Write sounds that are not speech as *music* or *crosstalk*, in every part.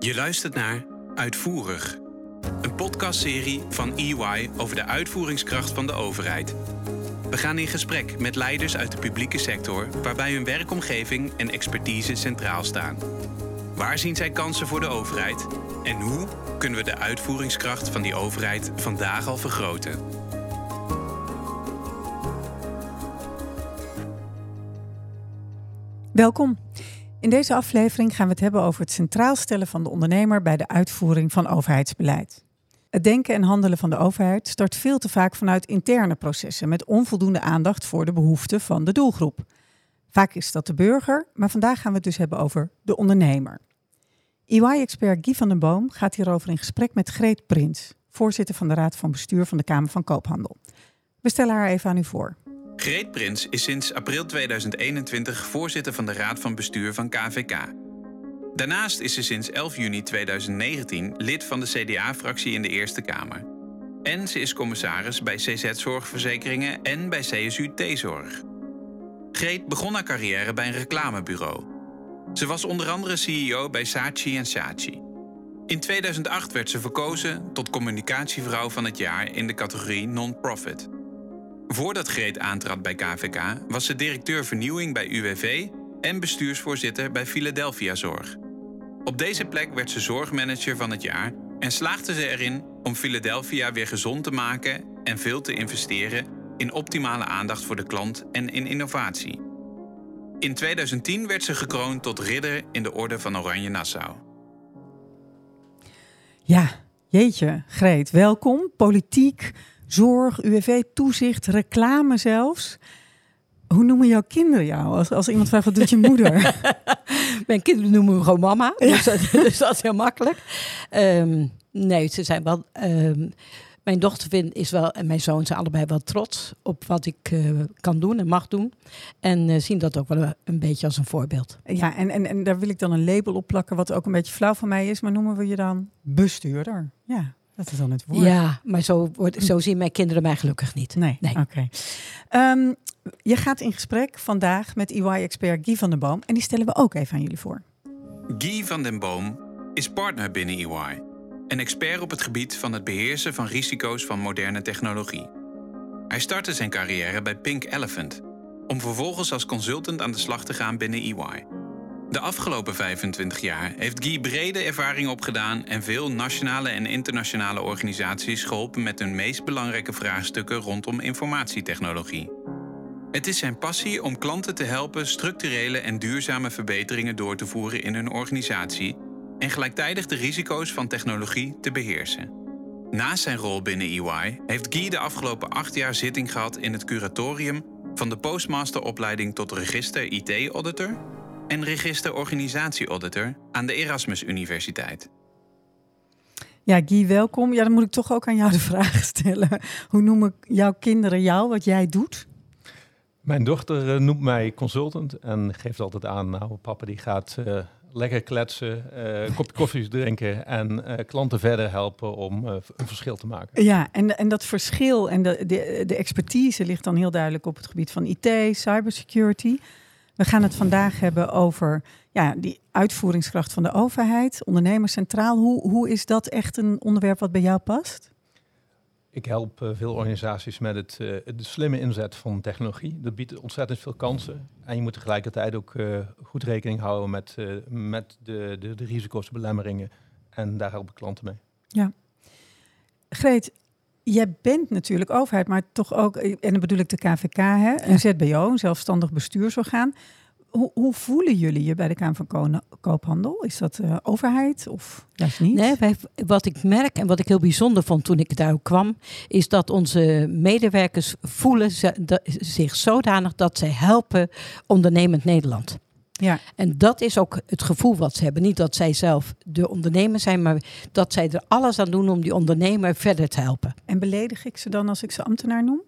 Je luistert naar Uitvoerig, een podcastserie van EY over de uitvoeringskracht van de overheid. We gaan in gesprek met leiders uit de publieke sector waarbij hun werkomgeving en expertise centraal staan. Waar zien zij kansen voor de overheid en hoe kunnen we de uitvoeringskracht van die overheid vandaag al vergroten? Welkom. In deze aflevering gaan we het hebben over het centraal stellen van de ondernemer bij de uitvoering van overheidsbeleid. Het denken en handelen van de overheid start veel te vaak vanuit interne processen met onvoldoende aandacht voor de behoeften van de doelgroep. Vaak is dat de burger, maar vandaag gaan we het dus hebben over de ondernemer. EY-expert Guy van den Boom gaat hierover in gesprek met Greet Prins, voorzitter van de Raad van Bestuur van de Kamer van Koophandel. We stellen haar even aan u voor. Greet Prins is sinds april 2021 voorzitter van de Raad van Bestuur van KVK. Daarnaast is ze sinds 11 juni 2019 lid van de CDA-fractie in de Eerste Kamer. En ze is commissaris bij CZ Zorgverzekeringen en bij CSU T-Zorg. Greet begon haar carrière bij een reclamebureau. Ze was onder andere CEO bij Saatchi Saatchi. In 2008 werd ze verkozen tot communicatievrouw van het jaar in de categorie non-profit. Voordat Greet aantrad bij KVK was ze directeur vernieuwing bij UWV en bestuursvoorzitter bij Philadelphia Zorg. Op deze plek werd ze zorgmanager van het jaar en slaagde ze erin om Philadelphia weer gezond te maken en veel te investeren in optimale aandacht voor de klant en in innovatie. In 2010 werd ze gekroond tot ridder in de Orde van Oranje Nassau. Ja, jeetje, Greet, welkom. Politiek, zorg, UWV, toezicht, reclame zelfs. Hoe noemen jouw kinderen jou? Als, als iemand vraagt, wat doet je *laughs* moeder? Mijn kinderen noemen me gewoon mama, dus, dat, *laughs* dus dat is heel makkelijk. Ehm, nee, ze zijn wel... ehm, mijn dochter vind, is wel, en mijn zoon zijn allebei wel trots op wat ik eh, kan doen en mag doen. En eh, zien dat ook wel een beetje als een voorbeeld. Ja, en, en, en daar wil ik dan een label op plakken, wat ook een beetje flauw van mij is. Maar noemen we je dan bestuurder? Ja, dat is dan het woord. Ja, maar zo, wordt, zo zien mijn kinderen mij gelukkig niet. Nee, Nee. oké. Ehm, je gaat in gesprek vandaag met EY-expert Guy van den Boom. En die stellen we ook even aan jullie voor. Guy van den Boom is partner binnen EY. Een expert op het gebied van het beheersen van risico's van moderne technologie. Hij startte zijn carrière bij Pink Elephant, om vervolgens als consultant aan de slag te gaan binnen EY. De afgelopen 25 jaar heeft Guy brede ervaring opgedaan en veel nationale en internationale organisaties geholpen met hun meest belangrijke vraagstukken rondom informatietechnologie. Het is zijn passie om klanten te helpen structurele en duurzame verbeteringen door te voeren in hun organisatie en gelijktijdig de risico's van technologie te beheersen. Naast zijn rol binnen EY heeft Guy de afgelopen acht jaar zitting gehad in het curatorium van de postmasteropleiding tot register IT-auditor en register organisatie-auditor aan de Erasmus Universiteit. Ja, Guy, welkom. Ja, dan moet ik toch ook aan jou de vraag *laughs* stellen. Hoe noemen jouw kinderen jou, wat jij doet? Mijn dochter eh, noemt mij consultant en geeft altijd aan, nou papa die gaat eh, lekker kletsen, eh, een kopje *laughs* koffie drinken en eh, klanten verder helpen om eh, een verschil te maken. Ja, en, en dat verschil en de, de, de expertise ligt dan heel duidelijk op het gebied van IT, cybersecurity. We gaan het vandaag hebben over ja, die uitvoeringskracht van de overheid, ondernemers centraal. Hoe, hoe is dat echt een onderwerp wat bij jou past? Ik help eh, veel organisaties met het, eh, de slimme inzet van technologie. Dat biedt ontzettend veel kansen. En je moet tegelijkertijd ook eh, goed rekening houden met, met de, de, de risico's, de belemmeringen. En daar helpen klanten mee. Greet, jij bent natuurlijk overheid, maar toch ook, en dan bedoel ik de KVK, hè, een ZBO, een zelfstandig bestuursorgaan. Hoe, hoe voelen jullie je bij de Kamer van Ko- Koophandel? Is dat eh, overheid of juist niet? Nee, wij, wat ik merk en wat ik heel bijzonder vond toen ik daar kwam, is dat onze medewerkers voelen ze- zich zodanig dat zij helpen ondernemend Nederland. Ja, En dat is ook het gevoel wat ze hebben. Niet dat zij zelf de ondernemer zijn, maar dat zij er alles aan doen om die ondernemer verder te helpen. en beledig ik ze dan als ik ze ambtenaar noem?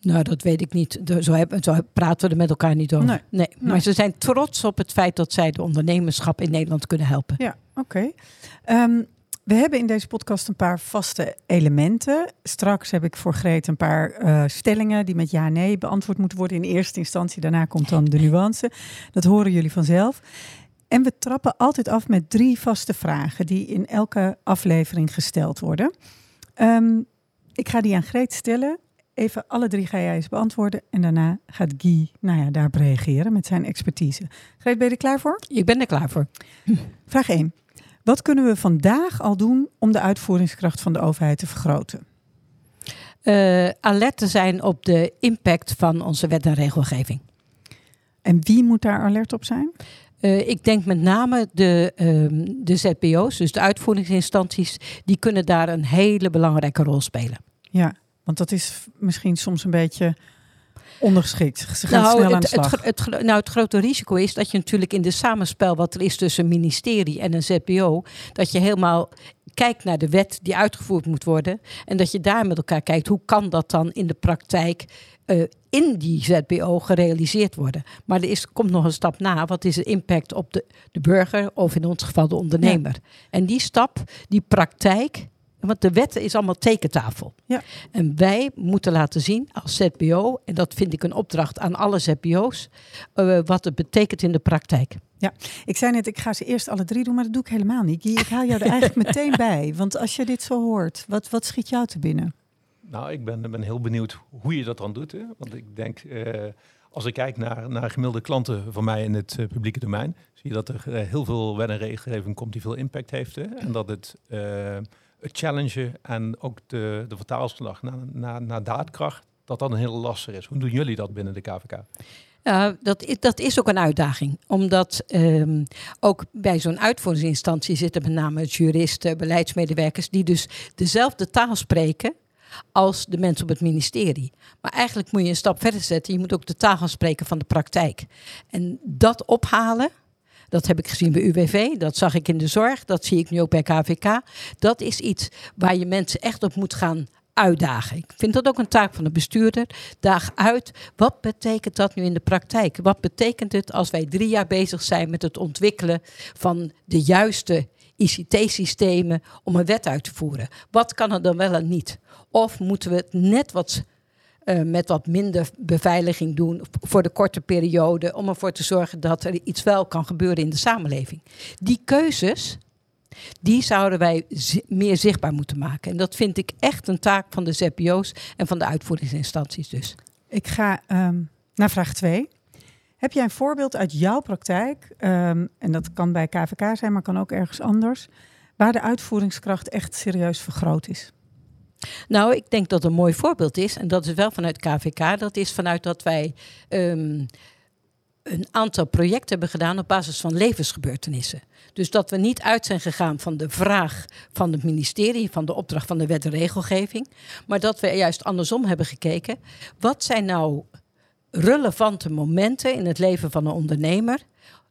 Nou, dat weet ik niet. Zo, hebben, zo praten we er met elkaar niet over. Nee. Nee. Maar Nee. ze zijn trots op het feit dat zij de ondernemerschap in Nederland kunnen helpen. Ja, oké. Ehm, we hebben in deze podcast een paar vaste elementen. Straks heb ik voor Greet een paar eh, stellingen die met ja en nee beantwoord moeten worden in eerste instantie. Daarna komt dan de nuance. Dat horen jullie vanzelf. En we trappen altijd af met drie vaste vragen die in elke aflevering gesteld worden. Ehm, ik ga die aan Greet stellen. Even alle drie ga jij eens beantwoorden. En daarna gaat Guy nou ja, daarop reageren met zijn expertise. Greet, ben je er klaar voor? Ik ben er klaar voor. Vraag 1. Wat kunnen we vandaag al doen om de uitvoeringskracht van de overheid te vergroten? Uh, alert te zijn op de impact van onze wet en regelgeving. En wie moet daar alert op zijn? Uh, ik denk met name de, uh, de ZBO's, dus de uitvoeringsinstanties, die kunnen daar een hele belangrijke rol spelen. Ja, want dat is misschien soms een beetje ondergeschikt. Ze gaan nou, snel aan het, de slag. Het, het, nou, het grote risico is dat je natuurlijk in de samenspel wat er is tussen een ministerie en een ZBO, dat je helemaal kijkt naar de wet die uitgevoerd moet worden en dat je daar met elkaar kijkt hoe kan dat dan in de praktijk uh, in die ZBO gerealiseerd worden. Maar er is, komt nog een stap na. Wat is de impact op de, de burger of in ons geval de ondernemer? Ja. En die stap, die praktijk, want de wet is allemaal tekentafel. Ja. En wij moeten laten zien als ZBO, en dat vind ik een opdracht aan alle ZBO's, uh, wat het betekent in de praktijk. Ja, ik zei net, ik ga ze eerst alle drie doen, maar dat doe ik helemaal niet. Ik haal jou er eigenlijk meteen *laughs* bij. Want als je dit zo hoort, wat, wat schiet jou te binnen? Nou, ik ben, ben heel benieuwd hoe je dat dan doet. Hè? Want ik denk, uh, als ik kijk naar, naar gemiddelde klanten van mij in het uh, publieke domein, zie je dat er uh, heel veel wet en regelgeving komt die veel impact heeft. Hè? En dat het het en ook de, de vertaalslag naar, naar, daadkracht, dat dat een hele lastig is. Hoe doen jullie dat binnen de KVK? Ja, dat dat is ook een uitdaging. Omdat um, ook bij zo'n uitvoeringsinstantie zitten met name juristen, beleidsmedewerkers, die dus dezelfde taal spreken als de mensen op het ministerie. Maar eigenlijk moet je een stap verder zetten. Je moet ook de taal gaan spreken van de praktijk. En dat ophalen, dat heb ik gezien bij UWV, dat zag ik in de zorg, dat zie ik nu ook bij KVK. Dat is iets waar je mensen echt op moet gaan uitdagen. Ik vind dat ook een taak van de bestuurder. Daag uit, wat betekent dat nu in de praktijk? Wat betekent het als wij drie jaar bezig zijn met het ontwikkelen van de juiste ICT-systemen om een wet uit te voeren? Wat kan er dan wel en niet? Of moeten we het net wat uh, met wat minder beveiliging doen voor de korte periode, om ervoor te zorgen dat er iets wel kan gebeuren in de samenleving. Die keuzes, die zouden wij meer zichtbaar moeten maken. En dat vind ik echt een taak van de ZPO's en van de uitvoeringsinstanties dus. Ik ga um, naar vraag 2. Heb jij een voorbeeld uit jouw praktijk, um, en dat kan bij KVK zijn, maar kan ook ergens anders, waar de uitvoeringskracht echt serieus vergroot is? Nou, ik denk dat een mooi voorbeeld is, en dat is wel vanuit KVK, dat is vanuit dat wij um, een aantal projecten hebben gedaan op basis van levensgebeurtenissen. Dus dat we niet uit zijn gegaan van de vraag van het ministerie, van de opdracht van de wet en regelgeving, maar dat we juist andersom hebben gekeken. Wat zijn nou relevante momenten in het leven van een ondernemer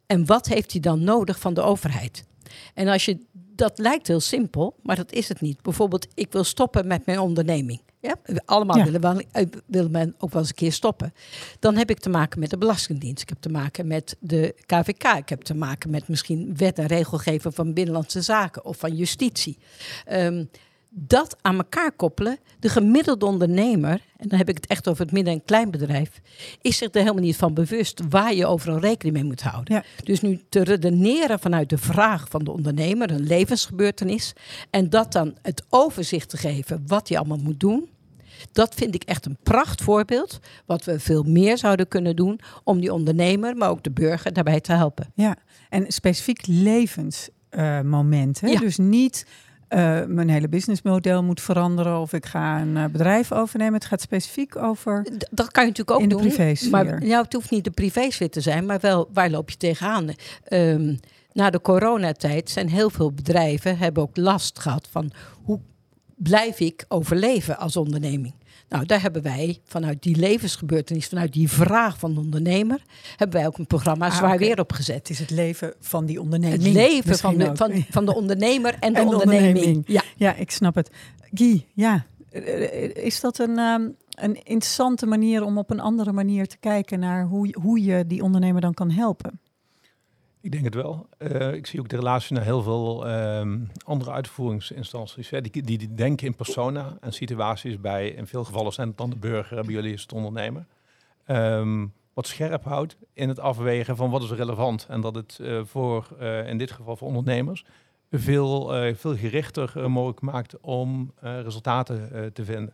en wat heeft hij dan nodig van de overheid? En als je dat lijkt heel simpel, maar dat is het niet. Bijvoorbeeld, ik wil stoppen met mijn onderneming. Ja? Allemaal ja. willen, wel, wil men ook wel eens een keer stoppen. Dan heb ik te maken met de Belastingdienst. Ik heb te maken met de KVK. Ik heb te maken met misschien wet en regelgeving van Binnenlandse Zaken of van Justitie. Um, dat aan elkaar koppelen, de gemiddelde ondernemer, en dan heb ik het echt over het midden- en kleinbedrijf, is zich er helemaal niet van bewust waar je overal rekening mee moet houden. Ja. Dus nu te redeneren vanuit de vraag van de ondernemer, een levensgebeurtenis, en dat dan het overzicht te geven wat hij allemaal moet doen. Dat vind ik echt een prachtvoorbeeld. Wat we veel meer zouden kunnen doen om die ondernemer, maar ook de burger daarbij te helpen. Ja, en specifiek levensmomenten. Uh, ja. Dus niet uh, mijn hele businessmodel moet veranderen of ik ga een uh, bedrijf overnemen. Het gaat specifiek over. D dat kan je natuurlijk ook in doen. de privésfeer. Maar nou, het hoeft niet de privésfeer te zijn, maar wel waar loop je tegenaan? Um, na de coronatijd zijn heel veel bedrijven hebben ook last gehad van hoe blijf ik overleven als onderneming. Nou, daar hebben wij vanuit die levensgebeurtenis, vanuit die vraag van de ondernemer, hebben wij ook een programma zwaar ah, okay. weer opgezet. Is het leven van die onderneming. Het leven van de, van, *laughs* van de ondernemer en de, en de onderneming. onderneming. Ja. ja, ik snap het. Guy, ja, is dat een, um, een interessante manier om op een andere manier te kijken naar hoe, hoe je die ondernemer dan kan helpen? Ik denk het wel. Uh, ik zie ook de relatie naar heel veel um, andere uitvoeringsinstanties. Hè, die, die, denken in persona en situaties bij. In veel gevallen zijn het dan de burger, bij jullie is het ondernemer. Um, wat scherp houdt in het afwegen van wat is relevant. En dat het voor, in dit geval voor ondernemers, veel, veel gerichter mogelijk maakt om resultaten te vinden.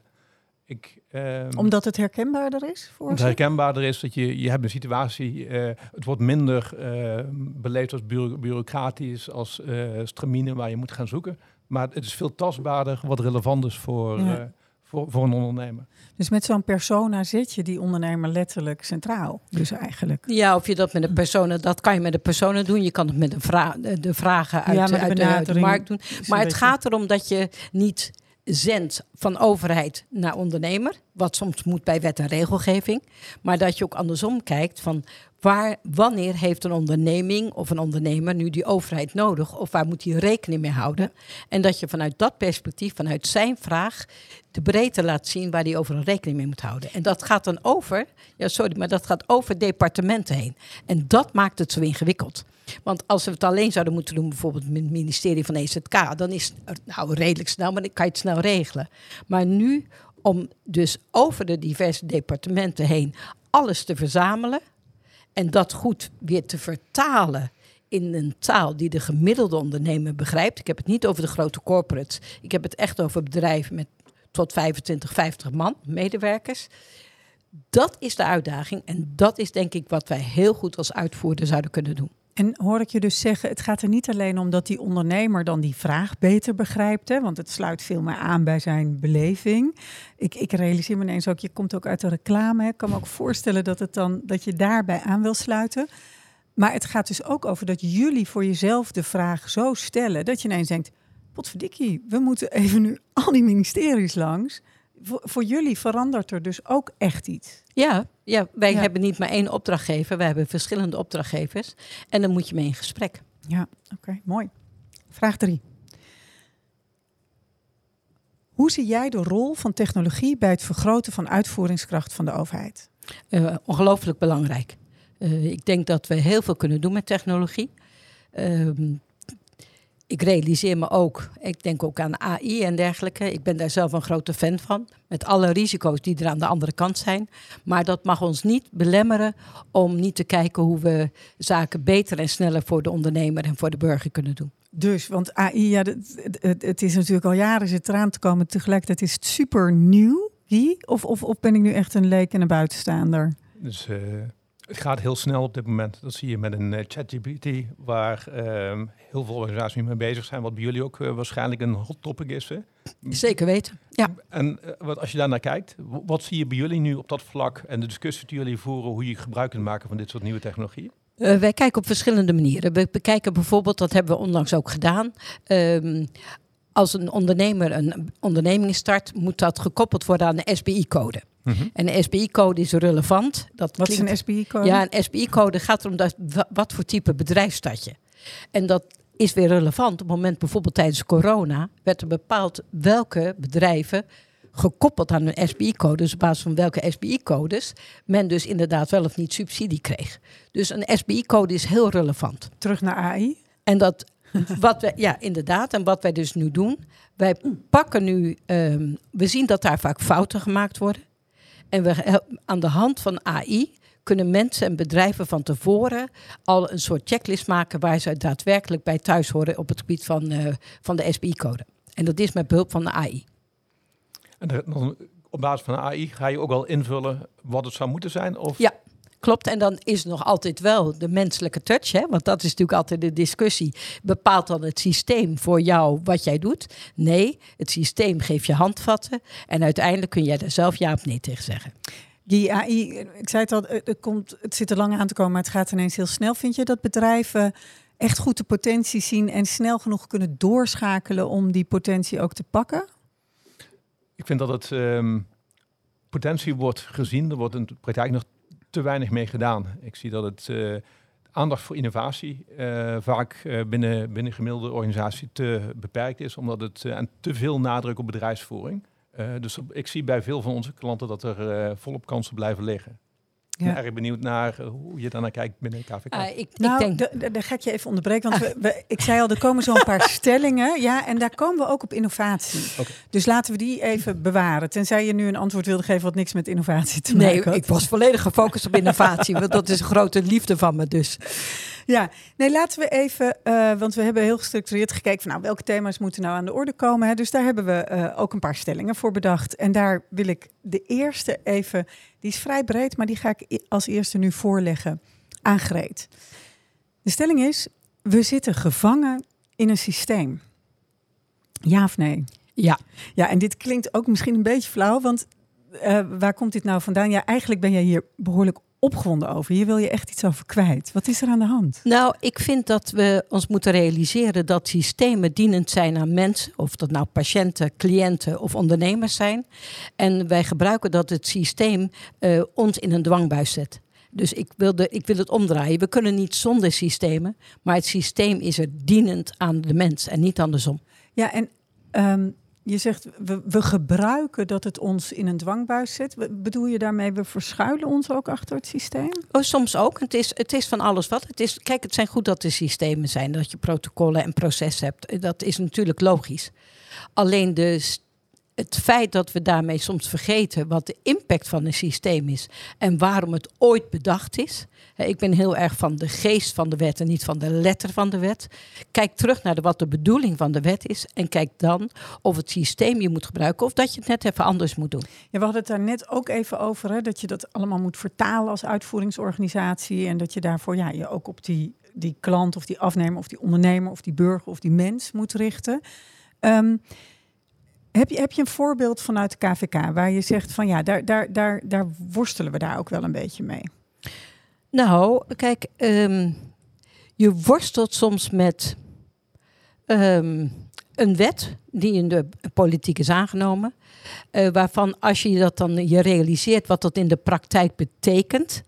Ik, ehm, Omdat het herkenbaarder is voor Het herkenbaarder is dat je, je hebt een situatie, uh, het wordt minder uh, beleefd als bureaucratisch, als uh, stramine waar je moet gaan zoeken. Maar het is veel tastbaarder wat relevant is voor, voor, voor een ondernemer. Dus met zo'n persona zit je die ondernemer letterlijk centraal. Dus eigenlijk. Ja, of je dat met een persona, dat kan je met een persona doen. Je kan het met een vra de vragen uit, ja, uit, de, uit de markt doen. Maar het gaat erom dat je niet zendt van overheid naar ondernemer, wat soms moet bij wet en regelgeving, maar dat je ook andersom kijkt van waar, wanneer heeft een onderneming of een ondernemer nu die overheid nodig of waar moet hij rekening mee houden en dat je vanuit dat perspectief, vanuit zijn vraag, de breedte laat zien waar hij over een rekening mee moet houden. En dat gaat dan over, ja sorry, maar dat gaat over departementen heen. En dat maakt het zo ingewikkeld. Want als we het alleen zouden moeten doen, bijvoorbeeld met het ministerie van EZK, dan is het nou redelijk snel, maar dan kan je het snel regelen. Maar nu om dus over de diverse departementen heen alles te verzamelen en dat goed weer te vertalen in een taal die de gemiddelde ondernemer begrijpt. Ik heb het niet over de grote corporates. Ik heb het echt over bedrijven met tot 25, 50 man, medewerkers. Dat is de uitdaging en dat is denk ik wat wij heel goed als uitvoerder zouden kunnen doen. En hoor ik je dus zeggen, het gaat er niet alleen om dat die ondernemer dan die vraag beter begrijpt, hè, want het sluit veel meer aan bij zijn beleving. Ik, ik realiseer me ineens ook, je komt ook uit de reclame. Ik kan me ook voorstellen dat, het dan, dat je daarbij aan wil sluiten. Maar het gaat dus ook over dat jullie voor jezelf de vraag zo stellen dat je ineens denkt, potverdikkie, we moeten even nu al die ministeries langs voor, jullie verandert er dus ook echt iets. Ja, ja wij hebben niet maar één opdrachtgever, we hebben verschillende opdrachtgevers. En dan moet je mee in gesprek. Ja, oké, mooi. Vraag drie. Hoe zie jij de rol van technologie bij het vergroten van uitvoeringskracht van de overheid? Uh, ongelooflijk belangrijk. Uh, ik denk dat we heel veel kunnen doen met technologie. Uh, ik realiseer me ook, ik denk ook aan AI en dergelijke. Ik ben daar zelf een grote fan van. Met alle risico's die er aan de andere kant zijn. Maar dat mag ons niet belemmeren om niet te kijken hoe we zaken beter en sneller voor de ondernemer en voor de burger kunnen doen. Dus, want AI, ja, het, het, is natuurlijk al jaren zit eraan te komen. Tegelijkertijd is het super nieuw. Of, of, of ben ik nu echt een leek en een buitenstaander? Dus uh, het gaat heel snel op dit moment. Dat zie je met een uh, ChatGPT, waar uh, heel veel organisaties mee bezig zijn. Wat bij jullie ook uh, waarschijnlijk een hot topic is. Hè? Zeker weten, ja. En uh, wat, als je daar naar kijkt, wat zie je bij jullie nu op dat vlak en de discussie die jullie voeren, hoe je gebruik kunt maken van dit soort nieuwe technologieën? Uh, wij kijken op verschillende manieren. We bekijken bijvoorbeeld, dat hebben we onlangs ook gedaan. Um, als een ondernemer een onderneming start, moet dat gekoppeld worden aan de SBI-code. Mhm. En de SBI-code is relevant. Dat Wat klinkt, is een SBI-code? Ja, een SBI-code gaat erom dat, wat voor type bedrijf start je. En dat is weer relevant. Op het moment bijvoorbeeld tijdens corona werd er bepaald welke bedrijven gekoppeld aan een SBI-code, dus op basis van welke SBI-codes men dus inderdaad wel of niet subsidie kreeg. Dus een SBI-code is heel relevant. Terug naar AI? En dat *laughs* wat we, ja, inderdaad. En wat wij dus nu doen, wij pakken nu, um, we zien dat daar vaak fouten gemaakt worden. En we, aan de hand van AI kunnen mensen en bedrijven van tevoren al een soort checklist maken waar ze daadwerkelijk bij thuis horen op het gebied van, uh, van de SBI-code. En dat is met behulp van de AI. En dan, op basis van de AI ga je ook al invullen wat het zou moeten zijn? Of? Ja, Klopt, en dan is nog altijd wel de menselijke touch, hè? want dat is natuurlijk altijd de discussie. Bepaalt dan het systeem voor jou wat jij doet? Nee, het systeem geeft je handvatten en uiteindelijk kun jij er zelf ja of nee tegen zeggen. Die AI, ik zei het al, het, komt, het zit er lang aan te komen, maar het gaat ineens heel snel. Vind je dat bedrijven echt goed de potentie zien en snel genoeg kunnen doorschakelen om die potentie ook te pakken? Ik vind dat het um, potentie wordt gezien. Er wordt in de praktijk nog te weinig mee gedaan. Ik zie dat het uh, aandacht voor innovatie uh, vaak uh, binnen, binnen gemiddelde organisatie te beperkt is, omdat het en te veel nadruk op bedrijfsvoering. dus ik zie bij veel van onze klanten dat er volop kansen blijven liggen. Ben erg benieuwd naar hoe je daarnaar kijkt binnen KVK. Ah, ik, Nou, ik denk, da- da- daar ga ik je even onderbreken. Want we, we- ik zei al, er komen zo'n paar *laughs* stellingen. Ja, en daar komen we ook op innovatie. Dus laten we die even bewaren. Tenzij je nu een antwoord wilde geven wat niks met innovatie te maken nee, had. ik was volledig gefocust op innovatie. want dat is een grote liefde van me dus. Ja, nee, laten we even, eh, want we hebben heel gestructureerd gekeken van nou, welke thema's moeten nou aan de orde komen. Hè? Dus daar hebben we eh, ook een paar stellingen voor bedacht. En daar wil ik de eerste even, die is vrij breed, maar die ga ik als eerste nu voorleggen aan Greet. De stelling is, we zitten gevangen in een systeem. Ja of nee? Ja. Ja, en dit klinkt ook misschien een beetje flauw, want eh, waar komt dit nou vandaan? Ja, eigenlijk ben jij hier behoorlijk opgewonden over. Hier wil je echt iets over kwijt. Wat is er aan de hand? Nou, ik vind dat we ons moeten realiseren dat systemen dienend zijn aan mensen, of dat nou patiënten, cliënten of ondernemers zijn. En wij gebruiken dat het systeem eh, ons in een dwangbuis zet. Dus ik wil, de, ik wil het omdraaien. We kunnen niet zonder systemen, maar het systeem is er dienend aan de mens en niet andersom. Ja, en ehm, je zegt we, we gebruiken dat het ons in een dwangbuis zet. Bedoel je daarmee, we verschuilen ons ook achter het systeem? Oh, soms ook. Het is, het is van alles wat. Het is, kijk, het zijn goed dat er systemen zijn, dat je protocollen en processen hebt. Dat is natuurlijk logisch. Alleen de, het feit dat we daarmee soms vergeten wat de impact van een systeem is en waarom het ooit bedacht is. Ik ben heel erg van de geest van de wet en niet van de letter van de wet. Kijk terug naar de, wat de bedoeling van de wet is en kijk dan of het systeem je moet gebruiken of dat je het net even anders moet doen. Ja, we hadden het daar net ook even over, hè, dat je dat allemaal moet vertalen als uitvoeringsorganisatie. En dat je daarvoor ja, je ook op die, die klant of die afnemer of die ondernemer of die burger of die mens moet richten. Ehm, heb, je, heb je een voorbeeld vanuit de KVK waar je zegt van ja, daar, daar, daar, daar worstelen we daar ook wel een beetje mee? Nou, kijk, ehm, je worstelt soms met ehm, een wet die in de politiek is aangenomen, eh, waarvan als je dat dan je realiseert wat dat in de praktijk betekent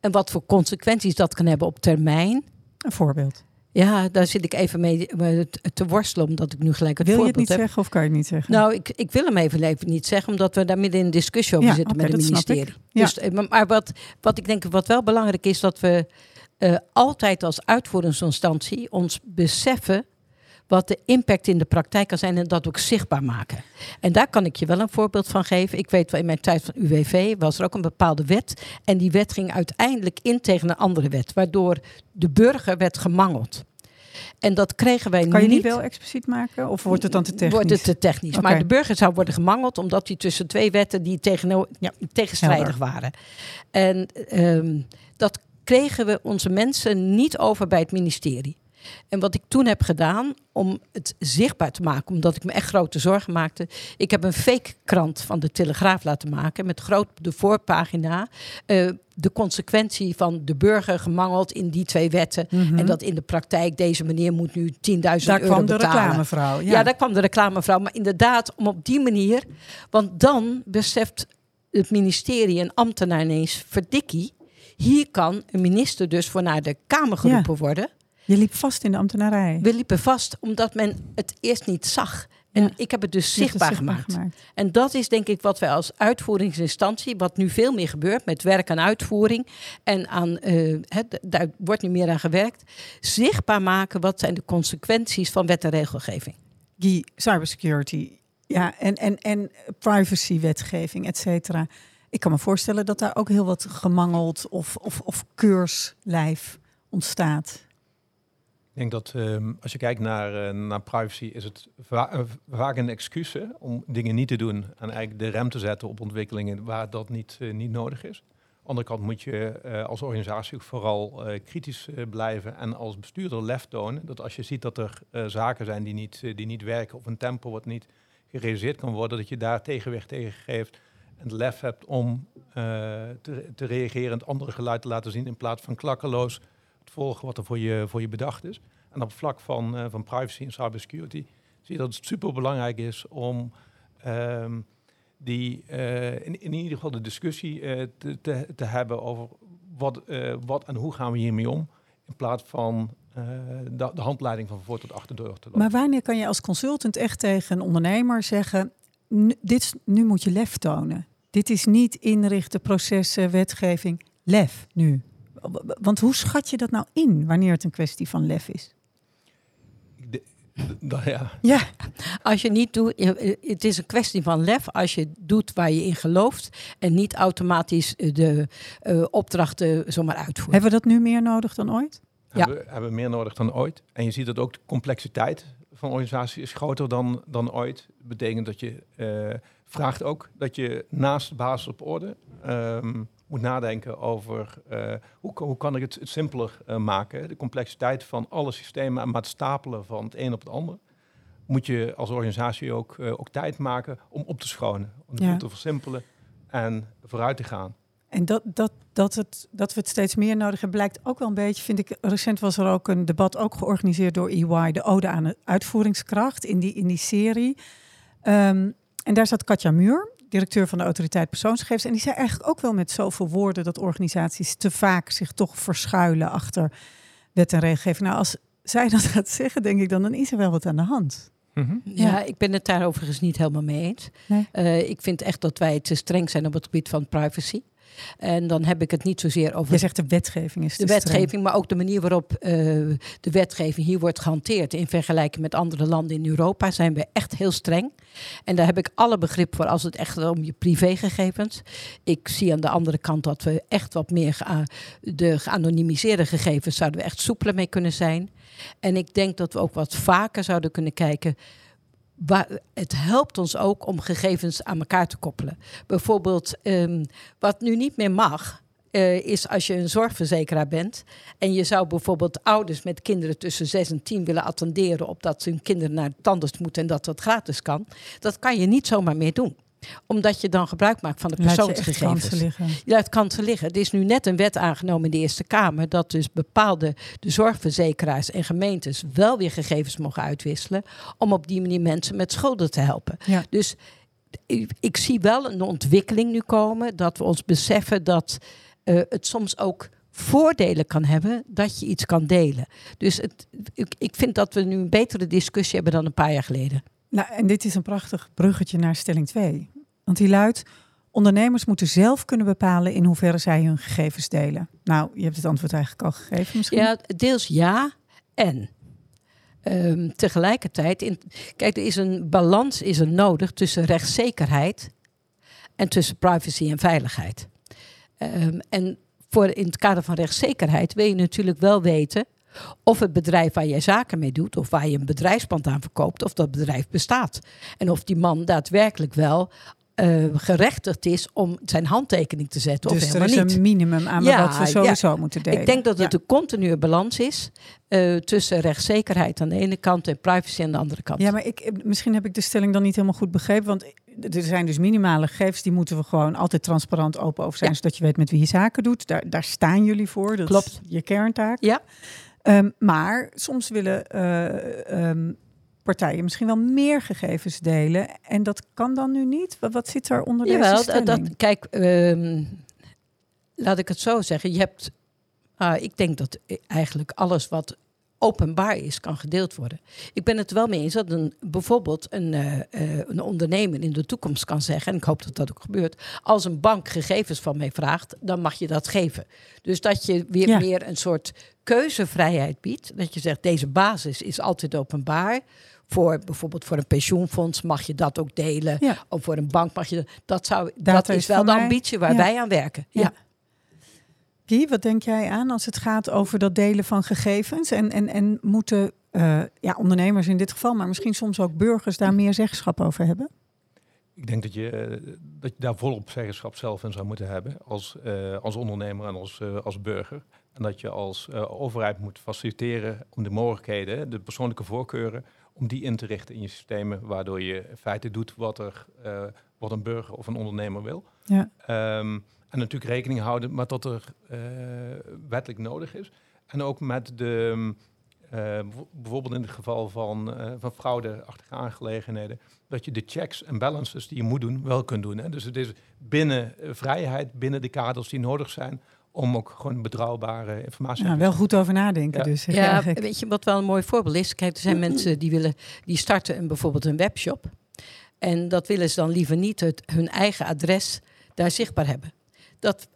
en wat voor consequenties dat kan hebben op termijn. Een voorbeeld. Ja, daar zit ik even mee eh, te- te worstelen, omdat ik nu gelijk het Wil je het voorbeeld niet heb. zeggen of kan je het niet zeggen? Nou, ik, ik wil hem even, even niet zeggen, omdat we daar midden in een discussie over Ja, zitten met het ministerie. Ja. Dus, eh, maar- maar wat, wat ik denk wat wel belangrijk is, dat we eh, altijd als uitvoeringsinstantie ons beseffen wat de impact in de praktijk kan zijn en dat ook zichtbaar maken. En daar kan ik je wel een voorbeeld van geven. Ik weet wel, in mijn tijd van UWV was er ook een bepaalde wet. En die wet ging uiteindelijk in tegen een andere wet, waardoor de burger werd gemangeld. En dat kregen wij kan je niet. die wel expliciet maken of wordt het dan te technisch? Wordt het te technisch. Maar de burger zou worden gemangeld omdat hij tussen twee wetten die tegen, Ja, tegenstrijdig waren. En ehm, dat kregen we onze mensen niet over bij het ministerie. En wat ik toen heb gedaan om het zichtbaar te maken, omdat ik me echt grote zorgen maakte. Ik heb een fake krant van de Telegraaf laten maken met groot de voorpagina eh, de consequentie van de burger gemangeld in die twee wetten. Mhm. En dat in de praktijk deze meneer moet nu 10.000 Daar euro kwam de betalen. reclamevrouw. Ja, Ja. daar kwam de reclamevrouw. Maar inderdaad, om op die manier. Want dan beseft het ministerie en ambtenaar ineens: verdikkie. Hier kan een minister dus voor naar de Kamer geroepen worden. Je liep vast in de ambtenarij. We liepen vast omdat men het eerst niet zag. En Ja. ik heb het dus het zichtbaar, gemaakt. En dat is denk ik wat wij als uitvoeringsinstantie, wat nu veel meer gebeurt met werk aan uitvoering en aan, eh, het, daar wordt nu meer aan gewerkt, zichtbaar maken wat zijn de consequenties van wet en regelgeving. Guy, cybersecurity. Ja, en, en, en privacywetgeving, et cetera. Ik kan me voorstellen dat daar ook heel wat gemangeld of, of, of keurslijf ontstaat. Ik denk dat ehm, als je kijkt naar, eh, naar privacy, is het eh, vaak een excuus om dingen niet te doen en eigenlijk de rem te zetten op ontwikkelingen waar dat niet, eh, niet nodig is. Aan de andere kant moet je als organisatie vooral kritisch blijven en als bestuurder lef tonen. Dat als je ziet dat er zaken zijn die niet, die niet werken of een tempo wat niet gerealiseerd kan worden, dat je daar tegenwicht tegen geeft en lef hebt om te, te reageren en het andere geluid te laten zien in plaats van klakkeloos volgen wat er voor je, voor je bedacht is. En op het vlak van, eh, van privacy en cybersecurity zie je dat het super belangrijk is om ehm, die, eh, in, in ieder geval de discussie eh, te, te, te hebben over wat, wat en hoe gaan we hiermee om. In plaats van de, de handleiding van voor tot achterdeur te lopen. Maar wanneer kan je als consultant echt tegen een ondernemer zeggen: "Nu- dit, nu moet je lef tonen. Dit is niet inrichten, processen, wetgeving. lef nu? Want hoe schat je dat nou in wanneer het een kwestie van lef is? De, de, ja. *laughs* ja, als je niet doet, het is een kwestie van lef als je doet waar je in gelooft en niet automatisch de uh, opdrachten zomaar uitvoert. Hebben we dat nu meer nodig dan ooit? Ja. Hebben, hebben we meer nodig dan ooit. En je ziet dat ook de complexiteit van organisatie is groter dan, dan ooit. Dat betekent dat je uh, vraagt ook dat je naast de basis op orde um, moet nadenken over uh, hoe, hoe kan ik het, het simpeler uh, maken. De complexiteit van alle systemen en het stapelen van het een op het ander. Moet je als organisatie ook, ook tijd maken om op te schonen. Om ja. te versimpelen en vooruit te gaan. En dat, dat, dat, het, dat we het steeds meer nodig hebben, blijkt ook wel een beetje, vind ik. Recent was er ook een debat, ook georganiseerd door EY, de Ode aan de Uitvoeringskracht in die, in die serie. Um, en daar zat Katja Muur, directeur van de autoriteit persoonsgegevens. En die zei eigenlijk ook wel met zoveel woorden dat organisaties te vaak zich toch verschuilen achter wet en regelgeving. Nou, als zij dat gaat zeggen, denk ik dan, dan is er wel wat aan de hand. -hmm. ja, ja, ik ben het daar overigens niet helemaal mee eens. Nee. Uh, ik vind echt dat wij te streng zijn op het gebied van privacy. En dan heb ik het niet zozeer over. Je zegt de wetgeving is. De wetgeving, maar ook de manier waarop uh, de wetgeving hier wordt gehanteerd. In vergelijking met andere landen in Europa zijn we echt heel streng. En daar heb ik alle begrip voor als het echt om je privégegevens. Ik zie aan de andere kant dat we echt wat meer de geanonimiseerde gegevens zouden we echt soepeler mee kunnen zijn. En ik denk dat we ook wat vaker zouden kunnen kijken het helpt ons ook om gegevens aan elkaar te koppelen. Bijvoorbeeld, um, wat nu niet meer mag, uh, is als je een zorgverzekeraar bent en je zou bijvoorbeeld ouders met kinderen tussen 6 en 10 willen attenderen op dat hun kinderen naar de tandarts moeten en dat dat gratis kan. Dat kan je niet zomaar meer doen omdat je dan gebruik maakt van de persoonsgegevens. Je, liggen. je laat kansen liggen. Er is nu net een wet aangenomen in de Eerste Kamer dat dus bepaalde de zorgverzekeraars en gemeentes wel weer gegevens mogen uitwisselen om op die manier mensen met schulden te helpen. Ja. Dus ik, ik, zie wel een ontwikkeling nu komen dat we ons beseffen dat uh, het soms ook voordelen kan hebben dat je iets kan delen. Dus het, ik, ik vind dat we nu een betere discussie hebben dan een paar jaar geleden. Nou, en dit is een prachtig bruggetje naar stelling 2. Want die luidt: ondernemers moeten zelf kunnen bepalen in hoeverre zij hun gegevens delen. Nou, je hebt het antwoord eigenlijk al gegeven misschien. Ja, deels ja en. Um, tegelijkertijd, in, kijk, er is een balans is er nodig tussen rechtszekerheid en tussen privacy en veiligheid. Um, en voor in het kader van rechtszekerheid wil je natuurlijk wel weten of het bedrijf waar jij zaken mee doet, of waar je een bedrijfspand aan verkoopt, of dat bedrijf bestaat. En of die man daadwerkelijk wel uh, gerechtigd is om zijn handtekening te zetten. Dus of er is niet. een minimum aan ja, wat we sowieso ja. moeten delen. Ik denk dat het ja. een continue balans is uh, tussen rechtszekerheid aan de ene kant en privacy aan de andere kant. Ja, maar ik, misschien heb ik de stelling dan niet helemaal goed begrepen. Want er zijn dus minimale gegevens, die moeten we gewoon altijd transparant open over zijn, zodat je weet met wie je zaken doet. Daar, daar staan jullie voor. Dat Klopt. is je kerntaak. Ja. Um, maar soms willen uh, um, partijen misschien wel meer gegevens delen. En dat kan dan nu niet? Wat, wat zit er onder Jawel, deze stelling? Dat, kijk, um, laat ik het zo zeggen. Je hebt, uh, ik denk dat eigenlijk alles wat openbaar is, kan gedeeld worden. Ik ben het wel mee eens dat een, bijvoorbeeld een, uh, uh, een ondernemer in de toekomst kan zeggen, en ik hoop dat dat ook gebeurt, als een bank gegevens van mij vraagt, dan mag je dat geven. Dus dat je weer ja. meer een soort keuzevrijheid biedt. Dat je zegt, deze basis is altijd openbaar. Voor bijvoorbeeld voor een pensioenfonds mag je dat ook delen. Ja. Of voor een bank mag je dat. Dat, zou, dat is, is wel de ambitie waar ja. wij aan werken. Ja. Guy, wat denk jij aan als het gaat over dat delen van gegevens? En, en, en moeten uh, ja, ondernemers in dit geval, maar misschien soms ook burgers, daar meer zeggenschap over hebben? Ik denk dat je, dat je daar volop zeggenschap zelf in zou moeten hebben als, uh, als ondernemer en als, uh, als burger. En dat je als overheid moet faciliteren om de mogelijkheden, de persoonlijke voorkeuren, om die in te richten in je systemen, waardoor je in feite doet wat, er, wat een burger of een ondernemer wil. Ja. Um, en natuurlijk rekening houden met wat er wettelijk nodig is. En ook met de, uh, bijvoorbeeld in het geval van, uh, van fraudeachtige aangelegenheden, dat je de checks en balances die je moet doen, wel kunt doen. Hè? Dus het is binnen vrijheid, binnen de kaders die nodig zijn, om ook gewoon betrouwbare informatie te ja, Wel goed over nadenken ja. dus. Ja, weet je wat wel een mooi voorbeeld is? Kijk, er zijn mensen die willen, die starten een, bijvoorbeeld een webshop. En dat willen ze dan liever niet het, hun eigen adres daar zichtbaar hebben. Dat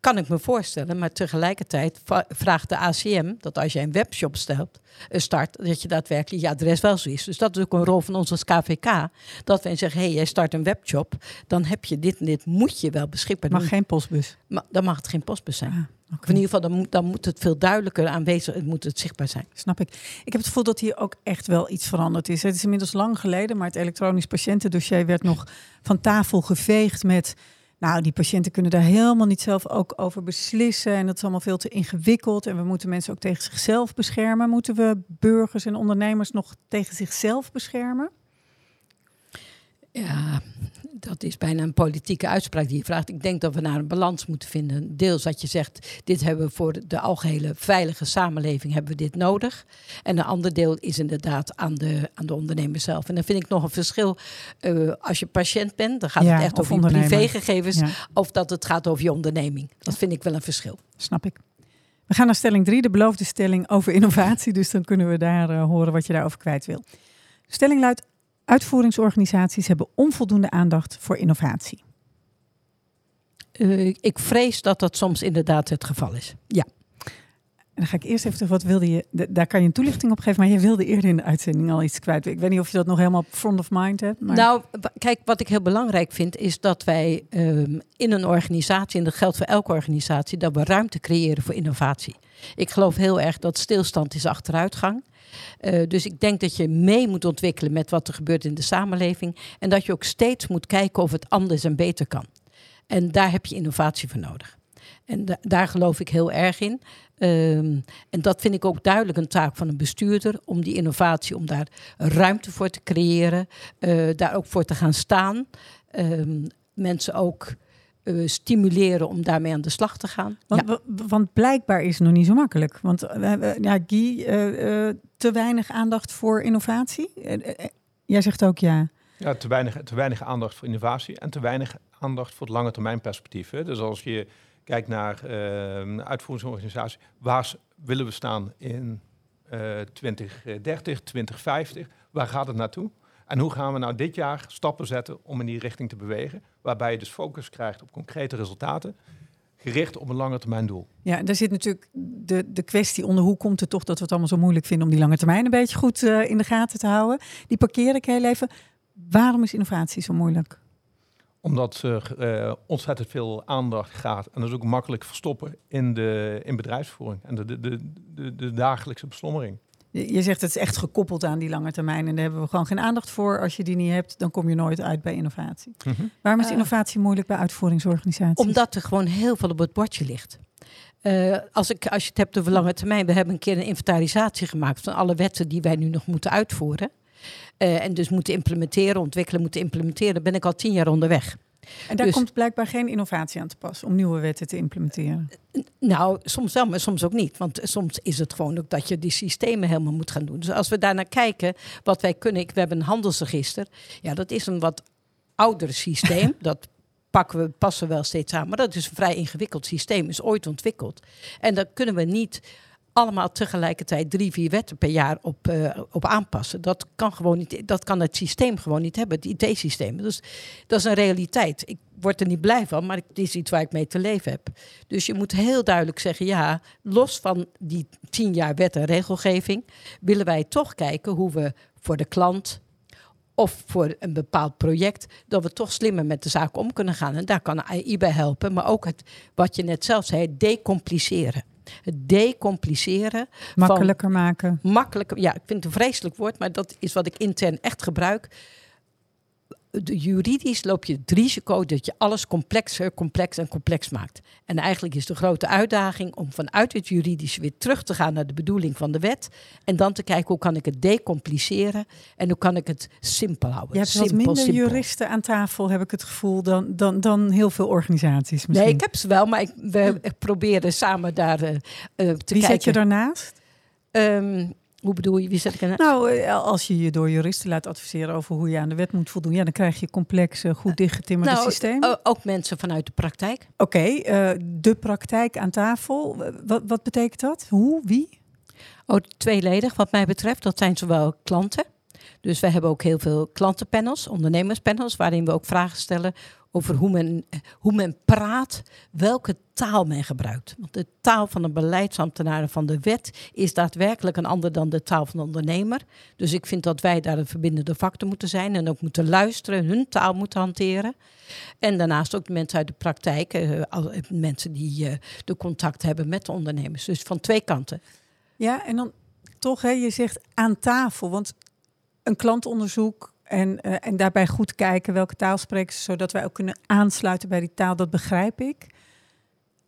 kan ik me voorstellen, maar tegelijkertijd vraagt de ACM dat als je een webshop stelt, eh, start, dat je daadwerkelijk je adres wel zo is. Dus dat is ook een rol van ons als KVK. Dat wij zeggen, hé, hey, jij start een webshop, dan heb je dit en dit, moet je wel beschikbaar Mag geen postbus? Maar dan mag het geen postbus zijn. Ah, in ieder geval, dan moet, dan moet het veel duidelijker aanwezig, het moet het zichtbaar zijn. Snap ik. Ik heb het gevoel dat hier ook echt wel iets veranderd is. Het is inmiddels lang geleden, maar het elektronisch patiëntendossier werd nog van tafel geveegd met nou, die patiënten kunnen daar helemaal niet zelf ook over beslissen. En dat is allemaal veel te ingewikkeld. En we moeten mensen ook tegen zichzelf beschermen. Moeten we burgers en ondernemers nog tegen zichzelf beschermen? Ja, dat is bijna een politieke uitspraak die je vraagt. Ik denk dat we naar een balans moeten vinden. Deels dat je zegt, dit hebben we voor de algehele veilige samenleving hebben we dit nodig. En een ander deel is inderdaad aan de, aan de ondernemer zelf. En dan vind ik nog een verschil. Uh, als je patiënt bent, dan gaat het echt over je privégegevens. Of dat het gaat over je onderneming. Dat vind ik wel een verschil. Snap ik. We gaan naar stelling 3, de beloofde stelling over innovatie. Dus dan kunnen we daar uh, horen wat je daarover kwijt wil. stelling luidt: Uitvoeringsorganisaties hebben onvoldoende aandacht voor innovatie. Uh, ik vrees dat dat soms inderdaad het geval is. Ja. En dan ga ik eerst even terug, wat wilde je, daar kan je een toelichting op geven, maar je wilde eerder in de uitzending al iets kwijt. Ik weet niet of je dat nog helemaal front of mind hebt. Maar... Nou, kijk, wat ik heel belangrijk vind, is dat wij um, in een organisatie, en dat geldt voor elke organisatie, dat we ruimte creëren voor innovatie. Ik geloof heel erg dat stilstand is achteruitgang. Uh, dus ik denk dat je mee moet ontwikkelen met wat er gebeurt in de samenleving. En dat je ook steeds moet kijken of het anders en beter kan. En daar heb je innovatie voor nodig. En da daar geloof ik heel erg in. Um, en dat vind ik ook duidelijk een taak van een bestuurder, om die innovatie, om daar ruimte voor te creëren, uh, daar ook voor te gaan staan. Um, mensen ook uh, stimuleren om daarmee aan de slag te gaan. Want, ja. want blijkbaar is het nog niet zo makkelijk. Want uh, ja, Guy, uh, te weinig aandacht voor innovatie? jij zegt ook ja. Ja, te weinig, te weinig aandacht voor innovatie en te weinig aandacht voor het lange termijn perspectief. Hè. Dus als je kijkt naar een uitvoeringsorganisatie, waar willen we staan in 2030, 2050? Waar gaat het naartoe? En hoe gaan we nou dit jaar stappen zetten om in die richting te bewegen? Waarbij je dus focus krijgt op concrete resultaten, gericht op een lange termijn doel. Ja, daar zit natuurlijk de, de kwestie onder hoe komt het toch dat we het allemaal zo moeilijk vinden om die lange termijn een beetje goed uh, in de gaten te houden. Die parkeer ik heel even. Waarom is innovatie zo moeilijk? Omdat er uh, ontzettend veel aandacht gaat en dat is ook makkelijk verstoppen in, de, in bedrijfsvoering en de, de, de, de dagelijkse beslommering. Je zegt het is echt gekoppeld aan die lange termijn en daar hebben we gewoon geen aandacht voor. Als je die niet hebt, dan kom je nooit uit bij innovatie. Mm -hmm. Waarom is innovatie moeilijk bij uitvoeringsorganisaties? Omdat er gewoon heel veel op het bordje ligt. Uh, als, ik, als je het hebt over lange termijn, we hebben een keer een inventarisatie gemaakt van alle wetten die wij nu nog moeten uitvoeren. Uh, en dus moeten implementeren, ontwikkelen, moeten implementeren. ben ik al tien jaar onderweg. En daar dus, komt blijkbaar geen innovatie aan te pas om nieuwe wetten te implementeren. Nou, soms wel, maar soms ook niet. Want soms is het gewoon ook dat je die systemen helemaal moet gaan doen. Dus als we daarnaar kijken, wat wij kunnen. We hebben een handelsregister. Ja, dat is een wat ouder systeem. *laughs* dat pakken we, passen we wel steeds aan. Maar dat is een vrij ingewikkeld systeem. Is ooit ontwikkeld. En daar kunnen we niet allemaal tegelijkertijd drie, vier wetten per jaar op, uh, op aanpassen. Dat kan gewoon niet. Dat kan het systeem gewoon niet hebben, het IT-systeem. Dus dat is een realiteit. Ik word er niet blij van, maar het is iets waar ik mee te leven heb. Dus je moet heel duidelijk zeggen: ja, los van die tien jaar wet en regelgeving, willen wij toch kijken hoe we voor de klant of voor een bepaald project, dat we toch slimmer met de zaak om kunnen gaan. En daar kan AI bij helpen, maar ook het, wat je net zelf zei, decompliceren. Het decompliceren. Makkelijker maken. Makkelijker, ja, ik vind het een vreselijk woord, maar dat is wat ik intern echt gebruik juridisch loop je het risico dat je alles complexer, complex en complex maakt. En eigenlijk is de grote uitdaging om vanuit het juridisch weer terug te gaan naar de bedoeling van de wet. En dan te kijken hoe kan ik het decompliceren en hoe kan ik het simpel houden. Je hebt simpel, wat minder simpel. juristen aan tafel, heb ik het gevoel, dan, dan, dan heel veel organisaties misschien. Nee, ik heb ze wel, maar ik, we proberen samen daar uh, uh, te Wie kijken. zet je daarnaast? Um, hoe bedoel je, wie zet ik er Nou, als je je door juristen laat adviseren over hoe je aan de wet moet voldoen, ja, dan krijg je complexe, goed dichtgetimmerde nou, systemen. Ook mensen vanuit de praktijk. Oké, okay, uh, de praktijk aan tafel. Wat, wat betekent dat? Hoe? Wie? Oh, tweeledig wat mij betreft. Dat zijn zowel klanten. Dus we hebben ook heel veel klantenpanels, ondernemerspanels, waarin we ook vragen stellen over hoe men, hoe men praat, welke taal men gebruikt. Want de taal van een beleidsambtenaar van de wet is daadwerkelijk een ander dan de taal van de ondernemer. Dus ik vind dat wij daar een verbindende factor moeten zijn en ook moeten luisteren, hun taal moeten hanteren. En daarnaast ook de mensen uit de praktijk, uh, mensen die uh, de contact hebben met de ondernemers. Dus van twee kanten. Ja, en dan toch, hè, je zegt aan tafel, want een klantonderzoek en, uh, en daarbij goed kijken welke taal spreken ze, zodat wij ook kunnen aansluiten bij die taal, dat begrijp ik.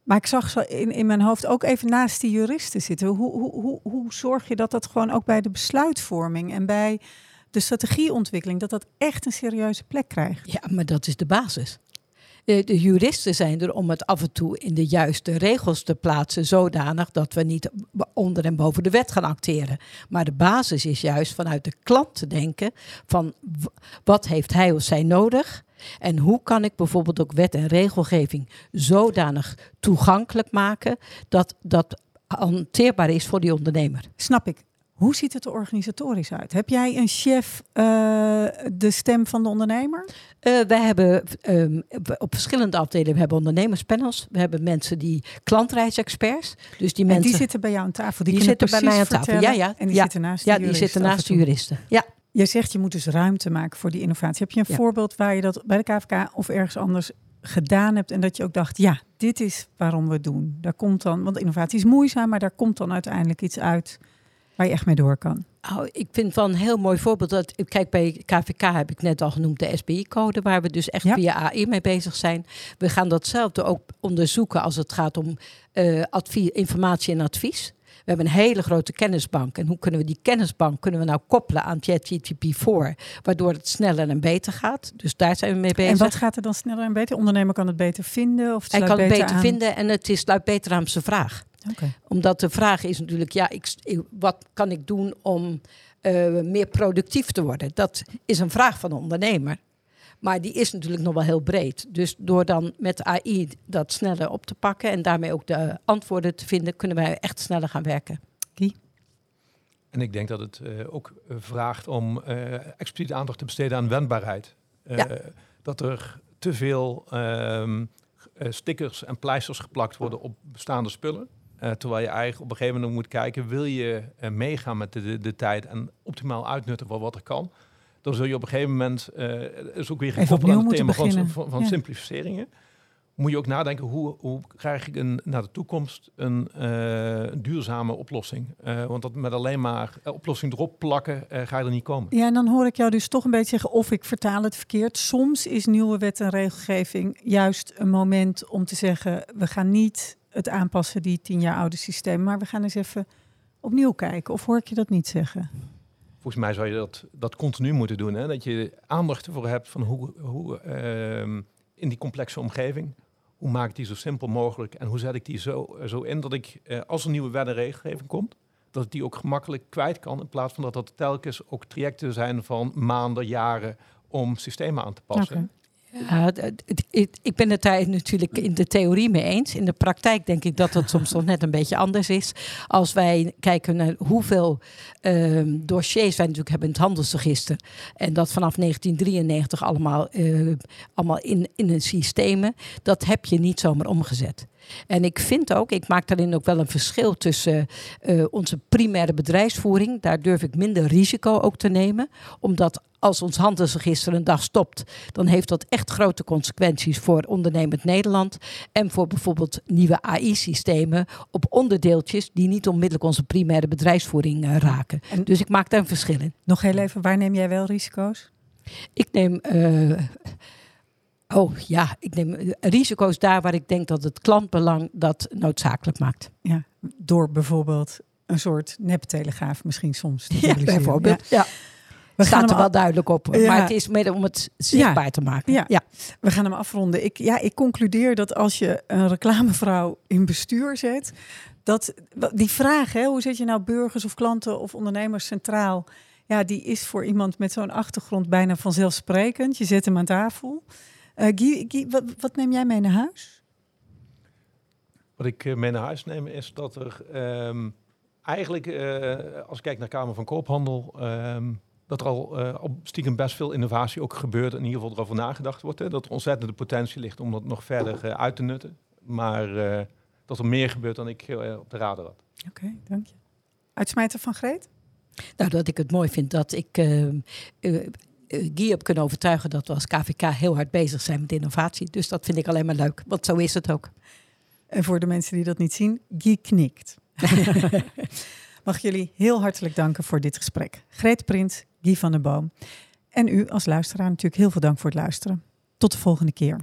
Maar ik zag zo in, in mijn hoofd ook even naast die juristen zitten. Hoe, hoe, hoe, hoe zorg je dat dat gewoon ook bij de besluitvorming en bij de strategieontwikkeling, dat dat echt een serieuze plek krijgt? Ja, maar dat is de basis. De, de, juristen zijn er om het af en toe in de juiste regels te plaatsen, zodanig dat we niet onder en boven de wet gaan acteren. Maar de basis is juist vanuit de klant te denken van wat heeft hij of zij nodig? En hoe kan ik bijvoorbeeld ook wet en regelgeving zodanig toegankelijk maken dat dat hanteerbaar is voor die ondernemer? Snap ik. Hoe ziet het er organisatorisch uit? Heb jij een chef, uh, de stem van de ondernemer? Uh, wij hebben um, op verschillende afdelingen, we hebben ondernemerspanels. We hebben mensen die klantreisexperts. Dus die, mensen, die zitten bij jou aan tafel. Die, die zitten bij mij aan tafel. Ja, ja. En die ja, zitten naast de ja, juristen. die zitten naast de juristen. Ja. Jij zegt je moet dus ruimte maken voor die innovatie. Heb je een ja. voorbeeld waar je dat bij de KVK of ergens anders gedaan hebt en dat je ook dacht, ja, dit is waarom we het doen. Daar komt dan, want innovatie is moeizaam, maar daar komt dan uiteindelijk iets uit waar je echt mee door kan. Oh, ik vind wel een heel mooi voorbeeld. Dat, kijk, bij KVK heb ik net al genoemd de SBI-code, waar we dus echt ja. via AI mee bezig zijn. We gaan datzelfde ook onderzoeken als het gaat om uh, advies, informatie en advies. We hebben een hele grote kennisbank. En hoe kunnen we die kennisbank kunnen we nou koppelen aan ChatGPT-4, waardoor het sneller en beter gaat? Dus daar zijn we mee bezig. En wat gaat er dan sneller en beter? ondernemer kan het beter vinden? Of het Hij kan het beter aan... vinden en het is sluit beter aan zijn vraag. Okay. Omdat de vraag is natuurlijk, ja, ik, wat kan ik doen om uh, meer productief te worden? Dat is een vraag van de ondernemer. Maar die is natuurlijk nog wel heel breed. Dus door dan met AI dat sneller op te pakken en daarmee ook de antwoorden te vinden, kunnen wij echt sneller gaan werken. Kie? En ik denk dat het uh, ook vraagt om uh, expliciet aandacht te besteden aan wendbaarheid. Ja. Dat er te veel um, stickers en pleisters geplakt worden op bestaande spullen. Uh, terwijl je eigenlijk op een gegeven moment moet kijken, wil je uh, meegaan met de, de, de, tijd en optimaal uitnutten van wat er kan, dan zul je op een gegeven moment, uh, is ook weer gekoppeld aan het thema van, van, van ja. simplificeringen, moet je ook nadenken, hoe, hoe krijg ik een, naar de toekomst een, een duurzame oplossing? want dat met alleen maar oplossing erop plakken, ga je er niet komen. Ja, en dan hoor ik jou dus toch een beetje zeggen, of ik vertaal het verkeerd. Soms is nieuwe wet en regelgeving juist een moment om te zeggen, we gaan niet het aanpassen, die tien jaar oude systeem. Maar we gaan eens even opnieuw kijken. Of hoor ik je dat niet zeggen? Volgens mij zou je dat, dat continu moeten doen. Hè? Dat je aandacht ervoor hebt van hoe, hoe uh, in die complexe omgeving, hoe maak ik die zo simpel mogelijk en hoe zet ik die zo, zo in dat ik, uh, als er nieuwe wet en regelgeving komt, dat ik die ook gemakkelijk kwijt kan. In plaats van dat dat telkens ook trajecten zijn van maanden, jaren om systemen aan te passen. Okay. Ja, ik ben het daar natuurlijk in de theorie mee eens. In de praktijk denk ik dat het soms nog net een beetje anders is. Als wij kijken naar hoeveel uh, dossiers wij natuurlijk hebben in het handelsregister. En dat vanaf 1993 allemaal, uh, allemaal in, in een systemen. Dat heb je niet zomaar omgezet. En ik vind ook, ik maak daarin ook wel een verschil tussen uh, onze primaire bedrijfsvoering. Daar durf ik minder risico ook te nemen. Omdat als ons handelsregister een dag stopt, dan heeft dat echt grote consequenties voor ondernemend Nederland. En voor bijvoorbeeld nieuwe AI-systemen op onderdeeltjes die niet onmiddellijk onze primaire bedrijfsvoering uh, raken. En dus ik maak daar een verschil in. Nog heel even, waar neem jij wel risico's? Ik neem. Uh, Oh ja, ik neem risico's daar waar ik denk dat het klantbelang dat noodzakelijk maakt. Ja, door bijvoorbeeld een soort neptelegraaf misschien soms. Te ja, bijvoorbeeld. Ja. ja. We staat er wel duidelijk op, ja. maar het is meer om het zichtbaar ja. te maken. Ja. ja. we gaan hem afronden. Ik, ja, ik concludeer dat als je een reclamevrouw in bestuur zet, dat die vraag, hè, hoe zet je nou burgers of klanten of ondernemers centraal, ja, die is voor iemand met zo'n achtergrond bijna vanzelfsprekend. Je zet hem aan tafel. Uh, Guy, Guy, wat, wat, neem jij mee naar huis? Wat ik uh, mee naar huis neem is dat er um, eigenlijk, uh, als ik kijk naar Kamer van Koophandel, um, dat er al uh, op stiekem best veel innovatie ook gebeurt. En in ieder geval erover nagedacht wordt. Hè, dat er ontzettende potentie ligt om dat nog verder uit te nutten. Maar dat er meer gebeurt dan ik op de radar had. Oké, dank je. Uitsmijter van Greet? Nou, dat ik het mooi vind dat ik Guy heb kunnen overtuigen dat we als KVK heel hard bezig zijn met innovatie. Dus dat vind ik alleen maar leuk, want zo is het ook. En voor de mensen die dat niet zien, Guy knikt. *laughs* Mag jullie heel hartelijk danken voor dit gesprek. Greet Prins, Guy van der Boom. En u als luisteraar natuurlijk heel veel dank voor het luisteren. Tot de volgende keer.